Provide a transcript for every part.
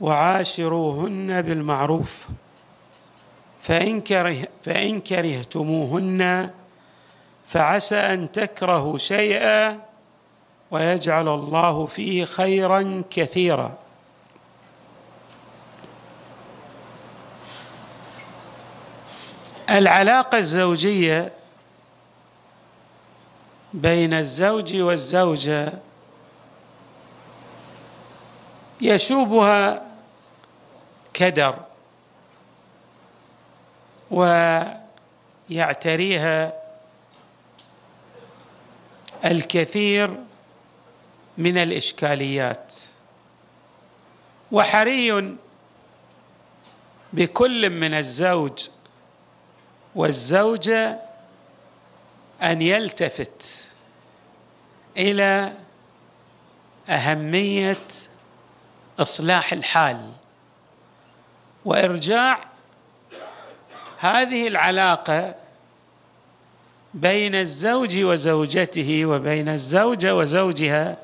وعاشروهن بالمعروف. فإن, كره فإن كرهتموهن فعسى أن تكرهوا شيئا ويجعل الله فيه خيرا كثيرا. العلاقة الزوجية بين الزوج والزوجة يشوبها كدر ويعتريها الكثير من الإشكاليات. وحري بكل من الزوج والزوجة أن يلتفت إلى أهمية إصلاح الحال. وإرجاع هذه العلاقة بين الزوج وزوجته وبين الزوجه وزوجها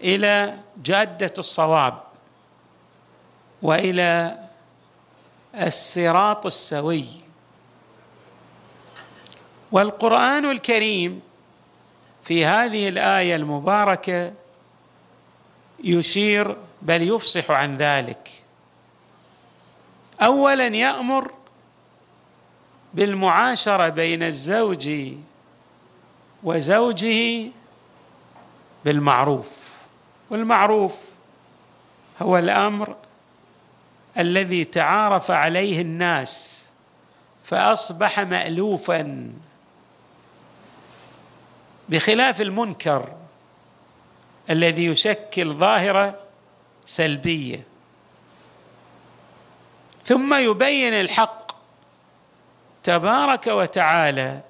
إلى جادة الصواب وإلى الصراط السوي. والقرآن الكريم في هذه الآية المباركة يشير بل يفصح عن ذلك. اولا يأمر بالمعاشرة بين الزوج وزوجه بالمعروف والمعروف هو الأمر الذي تعارف عليه الناس فأصبح مالوفا بخلاف المنكر الذي يشكل ظاهرة سلبية. ثم يبين الحق تبارك وتعالى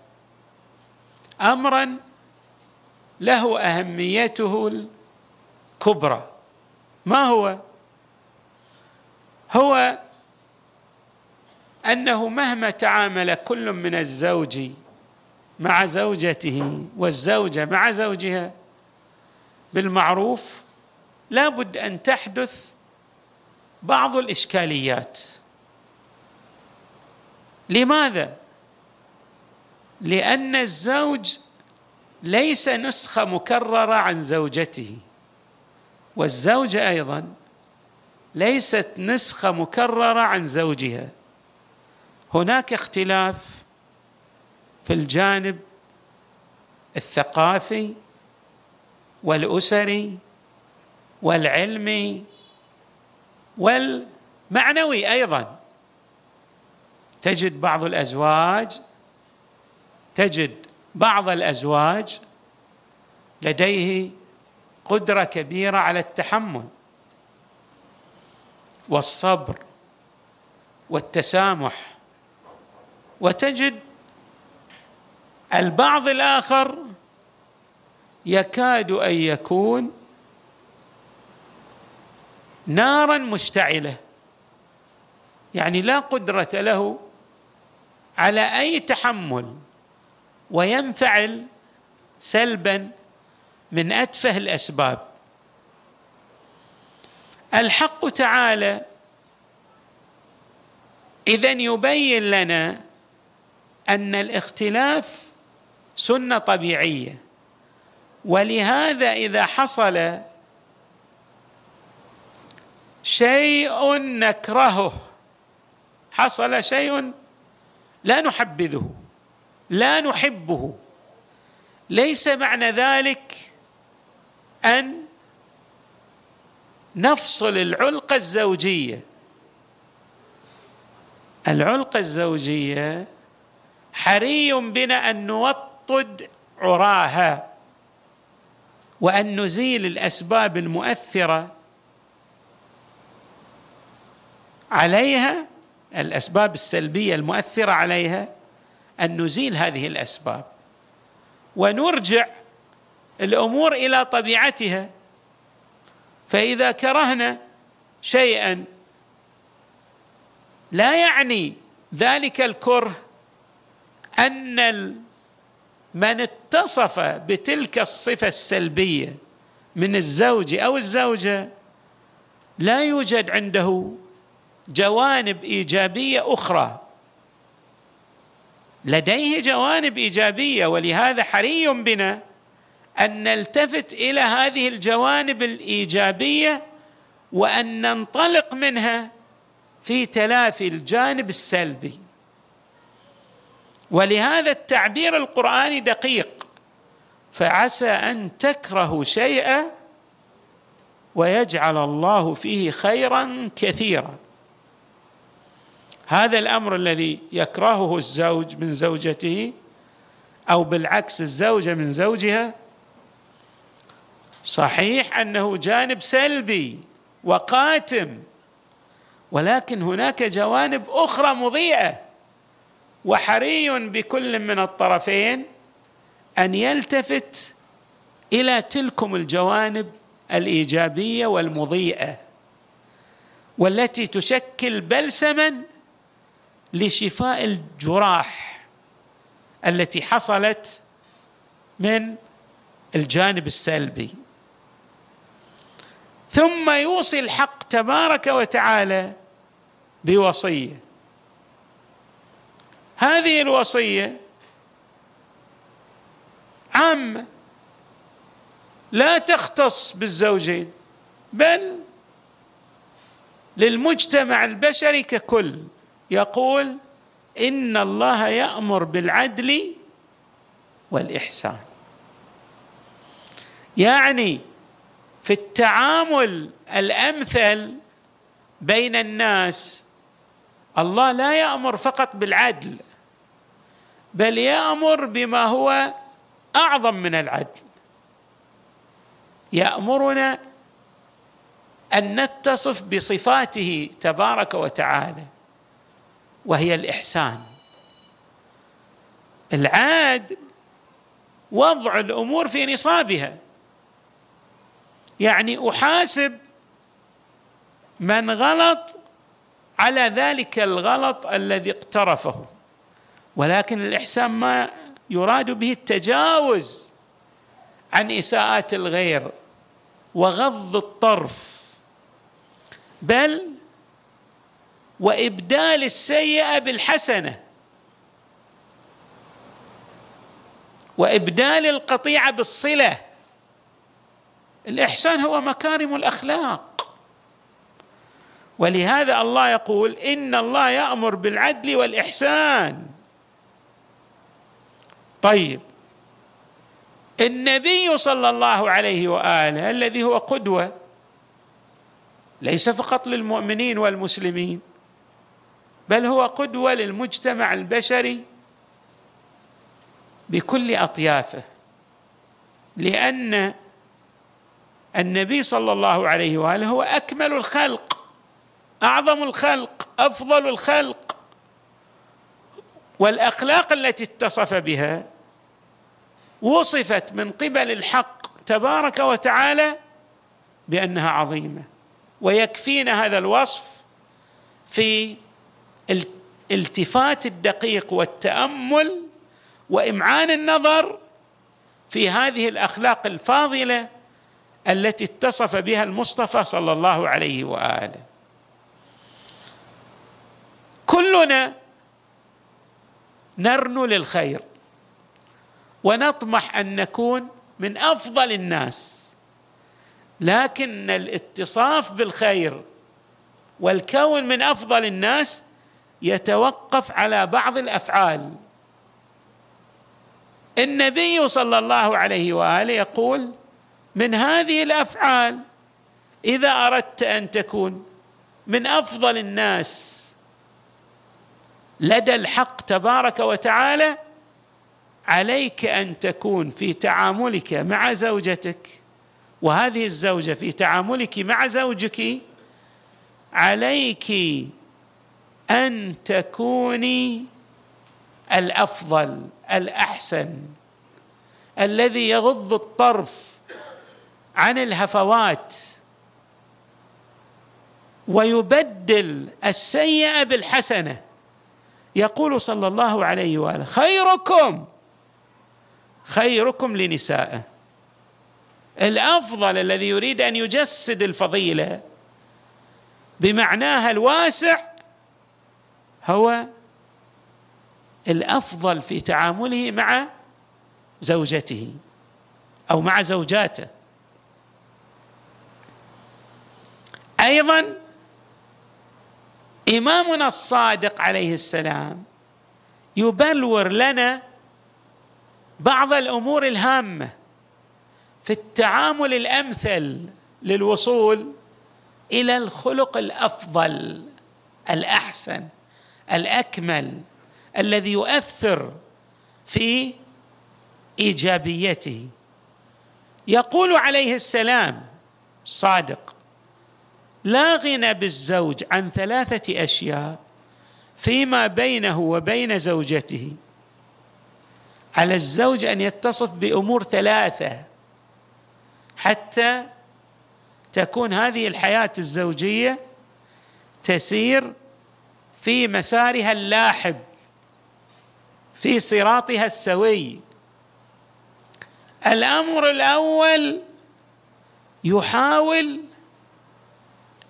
امرا له أهميته الكبرى. ما هو؟ هو أنه مهما تعامل كل من الزوج مع زوجته والزوجة مع زوجها بالمعروف لابد أن تحدث بعض الإشكاليات. لماذا؟ لأن الزوج ليس نسخة مكررة عن زوجته. والزوجه أيضا ليست نسخة مكررة عن زوجها. هناك اختلاف في الجانب الثقافي والأسري والعلمي والمعنوي أيضا. تجد بعض الأزواج تجد بعض الأزواج لديه قدرة كبيرة على التحمل والصبر والتسامح. وتجد البعض الآخر يكاد أن يكون نارا مشتعله يعني لا قدرة له على أي تحمل وينفعل سلبا من أتفه الأسباب. الحق تعالى اذا يبين لنا أن الاختلاف سنة طبيعية ولهذا إذا حصل شيء نكرهه حصل شيء لا نحبذه لا نحبه. ليس معنى ذلك أن نفصل العلقة الزوجية. العلقة الزوجية حري بنا أن نوطد عراها وأن نزيل الأسباب المؤثرة عليها الأسباب السلبية المؤثرة عليها أن نزيل هذه الأسباب. ونرجع الأمور إلى طبيعتها. فإذا كرهنا شيئا لا يعني ذلك الكره أن من اتصف بتلك الصفة السلبية من الزوج أو الزوجة لا يوجد عنده جوانب إيجابية أخرى. لديه جوانب إيجابية ولهذا حري بنا أن نلتفت إلى هذه الجوانب الإيجابية وأن ننطلق منها في تلافي الجانب السلبي. ولهذا التعبير القرآني دقيق فعسى أن تكرهوا شيئا ويجعل الله فيه خيرا كثيرا. هذا الأمر الذي يكرهه الزوج من زوجته أو بالعكس الزوجة من زوجها صحيح أنه جانب سلبي وقاتم ولكن هناك جوانب أخرى مضيئة وحري بكل من الطرفين أن يلتفت إلى تلكم الجوانب الإيجابية والمضيئة والتي تشكل بلسما لشفاء الجراح التي حصلت من الجانب السلبي. ثم يوصي الحق تبارك وتعالى بوصيه. هذه الوصية عامه لا تختص بالزوجين بل للمجتمع البشري ككل. يقول إن الله يأمر بالعدل والإحسان. يعني في التعامل الأمثل بين الناس الله لا يأمر فقط بالعدل بل يأمر بما هو أعظم من العدل. يأمرنا أن نتصف بصفاته تبارك وتعالى. وهي الإحسان. العاد وضع الأمور في نصابها. يعني أحاسب من غلط على ذلك الغلط الذي اقترفه. ولكن الإحسان ما يراد به التجاوز عن إساءات الغير وغض الطرف. بل وإبدال السيئة بالحسنة. وإبدال القطيعة بالصلة. الإحسان هو مكارم الأخلاق. ولهذا الله يقول إن الله يأمر بالعدل والإحسان. طيب النبي صلى الله عليه وآله الذي هو قدوة ليس فقط للمؤمنين والمسلمين بل هو قدوة للمجتمع البشري بكل أطيافه لأن النبي صلى الله عليه وآله هو أكمل الخلق أعظم الخلق أفضل الخلق. والأخلاق التي اتصف بها وصفت من قبل الحق تبارك وتعالى بأنها عظيمة ويكفينا هذا الوصف في الالتفات الدقيق والتأمل وإمعان النظر في هذه الأخلاق الفاضلة التي اتصف بها المصطفى صلى الله عليه وآله. كلنا نرنو للخير ونطمح أن نكون من أفضل الناس لكن الإتصاف بالخير والكون من أفضل الناس يتوقف على بعض الأفعال. النبي صلى الله عليه وآله يقول من هذه الأفعال إذا أردت أن تكون من أفضل الناس لدى الحق تبارك وتعالى عليك أن تكون في تعاملك مع زوجتك وهذه الزوجة في تعاملك مع زوجك عليك أن تكوني الأفضل الأحسن الذي يغض الطرف عن الهفوات ويبدل السيئة بالحسنة. يقول صلى الله عليه وآله خيركم خيركم لنسائه الأفضل الذي يريد أن يجسد الفضيلة بمعناها الواسع هو الأفضل في تعامله مع زوجته أو مع زوجاته. أيضا إمامنا الصادق عليه السلام يبلور لنا بعض الأمور الهامة في التعامل الأمثل للوصول إلى الخلق الأفضل الأحسن. الأكمل الذي يؤثر في إيجابيته. يقول عليه السلام صادق لا غنى بالزوج عن ثلاثة أشياء فيما بينه وبين زوجته. على الزوج أن يتصف بأمور ثلاثة حتى تكون هذه الحياة الزوجية تسير في مسارها اللاحب في صراطها السوي. الأمر الأول يحاول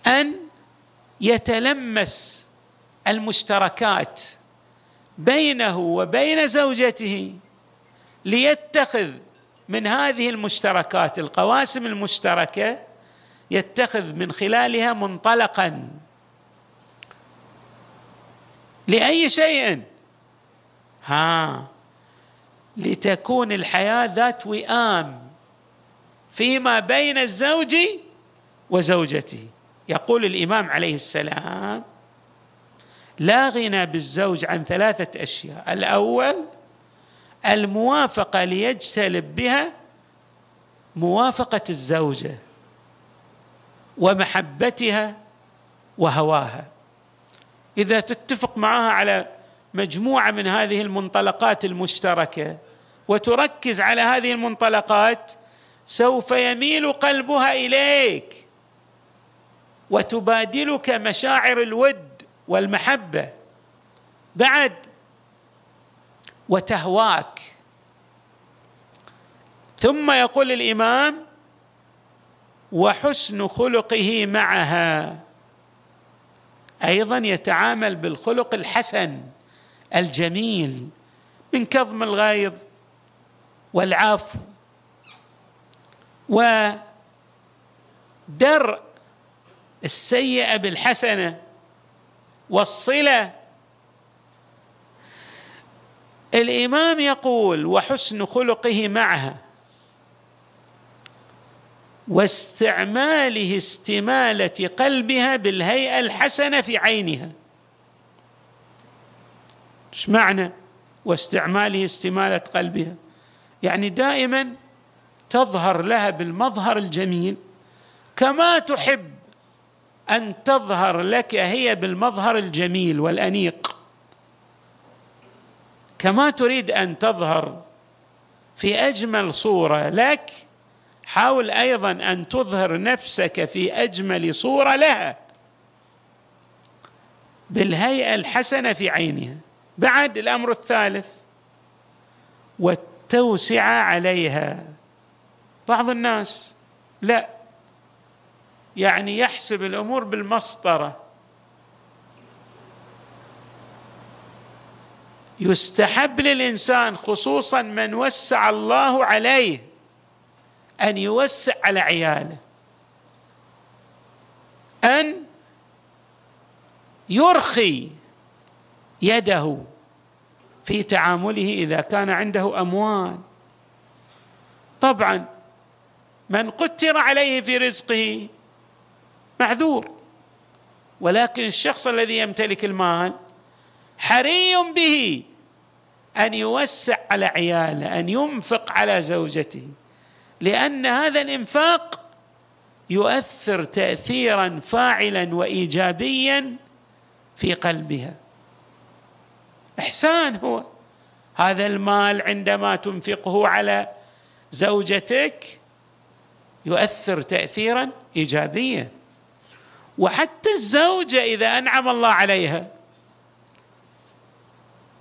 أن يتلمس المشتركات بينه وبين زوجته ليتخذ من هذه المشتركات القواسم المشتركة يتخذ من خلالها منطلقا. لأي شيء. ها. لتكون الحياة ذات وئام فيما بين الزوج وزوجته. يقول الإمام عليه السلام لا غنى بالزوج عن ثلاثة أشياء. الأول الموافقة ليجتلب بها موافقة الزوجة ومحبتها وهواها. إذا تتفق معها على مجموعة من هذه المنطلقات المشتركة وتركز على هذه المنطلقات سوف يميل قلبها إليك وتبادلك مشاعر الود والمحبة. بعد وتهواك. ثم يقول الإمام وحسن خلقه معها. أيضا يتعامل بالخلق الحسن الجميل من كظم الغيظ والعفو ودرء السيئة بالحسنة والصلة. الإمام يقول وحسن خلقه معها واستعماله استمالة قلبها بالهيئة الحسنة في عينها. إيش معنى واستعماله استمالة قلبها؟ يعني دائما تظهر لها بالمظهر الجميل. كما تحب أن تظهر لك هي بالمظهر الجميل والأنيق. كما تريد أن تظهر في أجمل صورة لك حاول أيضا أن تظهر نفسك في أجمل صورة لها. بالهيئة الحسنة في عينها. بعد الأمر الثالث. والتوسعه عليها. بعض الناس لا. يعني يحسب الأمور بالمسطرة. يستحب للإنسان خصوصا من وسع الله عليه. أن يوسع على عياله. أن يرخي يده في تعامله إذا كان عنده أموال. طبعا من قتر عليه في رزقه معذور ولكن الشخص الذي يمتلك المال حري به أن يوسع على عياله أن ينفق على زوجته. لأن هذا الإنفاق يؤثر تاثيرا فاعلا وايجابيا في قلبها. إحسان هو. هذا المال عندما تنفقه على زوجتك يؤثر تاثيرا ايجابيا. وحتى الزوجة إذا أنعم الله عليها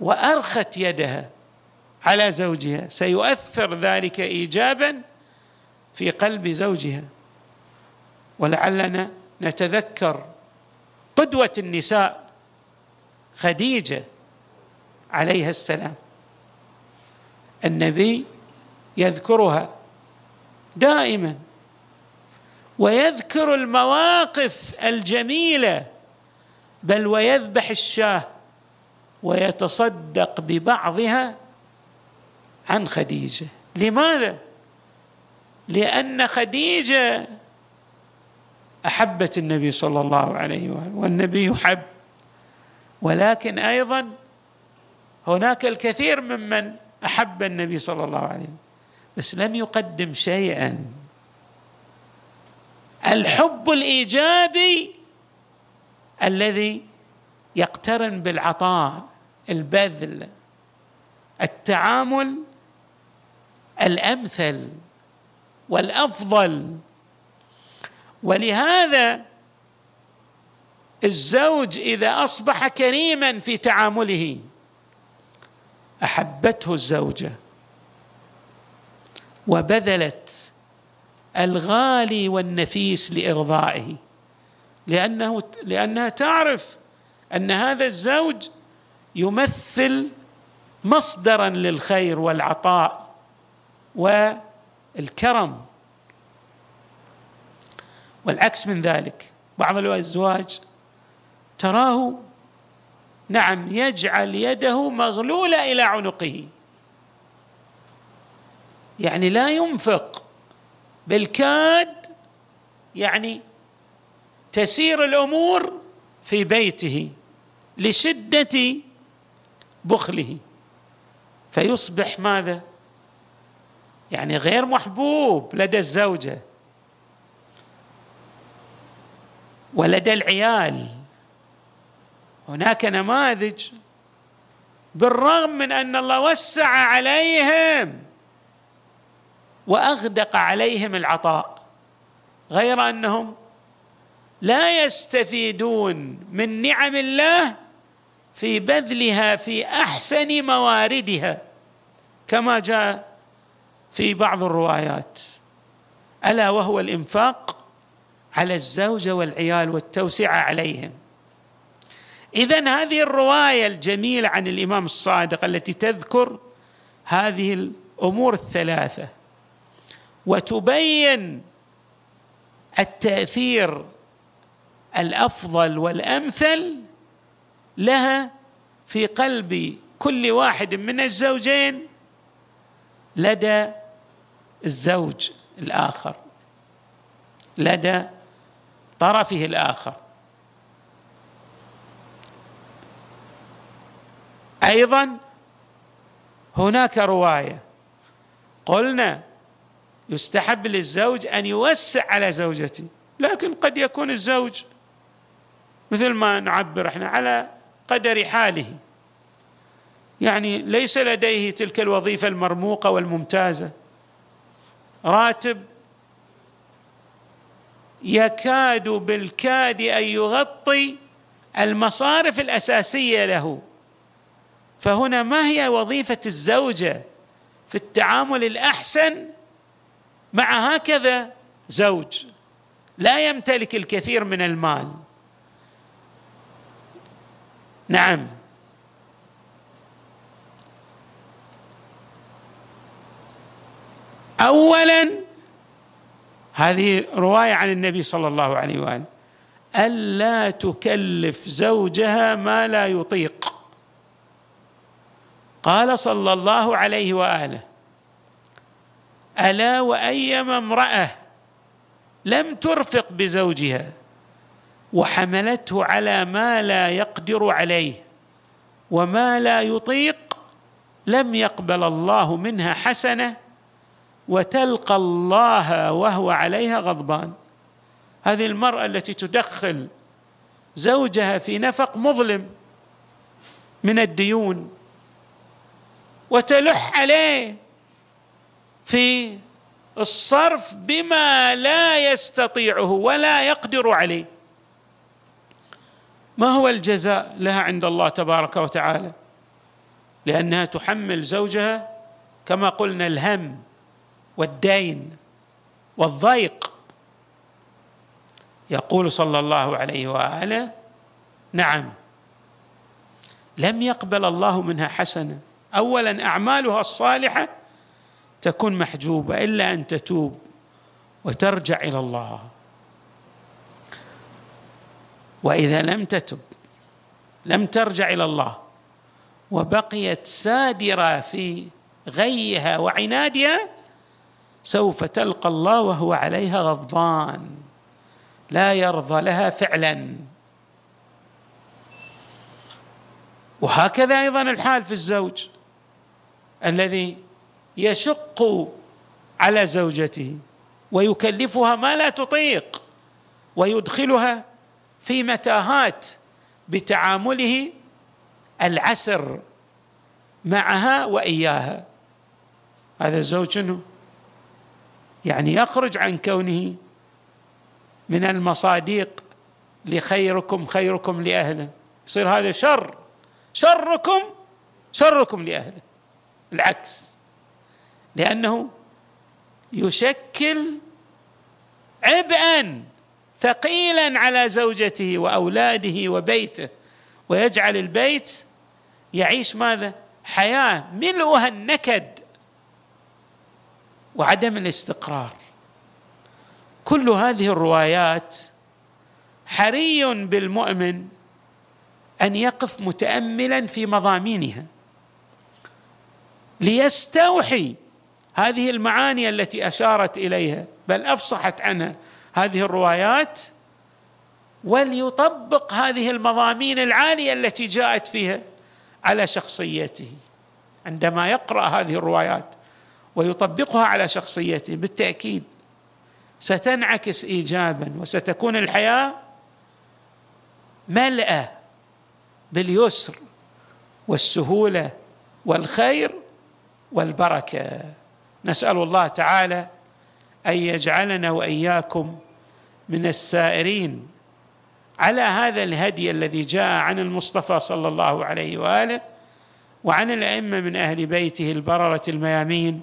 وأرخت يدها على زوجها سيؤثر ذلك ايجابا في قلب زوجها. ولعلنا نتذكر قدوة النساء خديجة عليها السلام. النبي يذكرها دائما ويذكر المواقف الجميلة بل ويذبح الشاه ويتصدق ببعضها عن خديجة. لماذا؟ لأن خديجة أحبت النبي صلى الله عليه وآله والنبي يحب. ولكن أيضا هناك الكثير ممن أحب النبي صلى الله عليه وسلم بس لم يقدم شيئا. الحب الإيجابي الذي يقترن بالعطاء البذل التعامل الأمثل. والأفضل. ولهذا الزوج إذا أصبح كريما في تعامله أحبته الزوجة وبذلت الغالي والنفيس لإرضائه لأنه لأنها تعرف أن هذا الزوج يمثل مصدرا للخير والعطاء والكرم والعكس من ذلك. بعض الازواج تراه نعم يجعل يده مغلولة إلى عنقه. يعني لا ينفق بالكاد يعني تسير الأمور في بيته لشدة بخله. فيصبح ماذا؟ يعني غير محبوب لدى الزوجة. ولدى العيال. هناك نماذج بالرغم من أن الله وسع عليهم وأغدق عليهم العطاء غير أنهم لا يستفيدون من نعم الله في بذلها في أحسن مواردها كما جاء في بعض الروايات. ألا وهو الإنفاق على الزوجه والعيال والتوسعة عليهم. اذا هذه الرواية الجميلة عن الإمام الصادق التي تذكر هذه الأمور الثلاثة وتبين التأثير الأفضل والأمثل لها في قلب كل واحد من الزوجين لدى الزوج الآخر لدى طرفه الآخر. أيضا هناك رواية قلنا يستحب للزوج أن يوسع على زوجته لكن قد يكون الزوج مثل ما نعبر إحنا على قدر حاله. يعني ليس لديه تلك الوظيفة المرموقة والممتازة. راتب يكاد بالكاد أن يغطي المصارف الأساسية له. فهنا ما هي وظيفة الزوجة في التعامل الأحسن مع هكذا زوج؟ لا يمتلك الكثير من المال. نعم. اولا هذه رواية عن النبي صلى الله عليه وآله ألا تكلف زوجها ما لا يطيق. قال صلى الله عليه وآله ألا وأيما امرأة لم ترفق بزوجها وحملته على ما لا يقدر عليه وما لا يطيق لم يقبل الله منها حسنة وتلقى الله وهو عليها غضبان. هذه المرأة التي تدخل زوجها في نفق مظلم من الديون وتلح عليه في الصرف بما لا يستطيعه ولا يقدر عليه. ما هو الجزاء لها عند الله تبارك وتعالى؟ لأنها تحمل زوجها كما قلنا الهم. والدين والضيق. يقول صلى الله عليه وآله نعم. لم يقبل الله منها حسنة. اولا أعمالها الصالحة تكون محجوبة إلا أن تتوب وترجع إلى الله. وإذا لم تتب لم ترجع إلى الله وبقيت سادرة في غيها وعنادها سوف تلقى الله وهو عليها غضبان. لا يرضى لها فعلا. وهكذا أيضا الحال في الزوج الذي يشق على زوجته ويكلفها ما لا تطيق ويدخلها في متاهات بتعامله العسر معها وإياها. هذا الزوج شنو؟ يعني يخرج عن كونه من المصاديق لخيركم خيركم لأهله. يصير هذا شر. شركم شركم لأهله. العكس. لأنه يشكل عبئا ثقيلا على زوجته وأولاده وبيته. ويجعل البيت يعيش ماذا؟ حياة. ملؤها النكد. وعدم الاستقرار. كل هذه الروايات حري بالمؤمن أن يقف متاملا في مضامينها ليستوحي هذه المعاني التي أشارت إليها بل أفصحت عنها هذه الروايات وليطبق هذه المضامين العالية التي جاءت فيها على شخصيته. عندما يقرأ هذه الروايات ويطبقها على شخصيته. بالتأكيد ستنعكس ايجابا وستكون الحياة ملأى باليسر والسهولة والخير والبركة. نسأل الله تعالى أن يجعلنا وإياكم من السائرين على هذا الهدي الذي جاء عن المصطفى صلى الله عليه وآله وعن الأئمة من أهل بيته البررة الميامين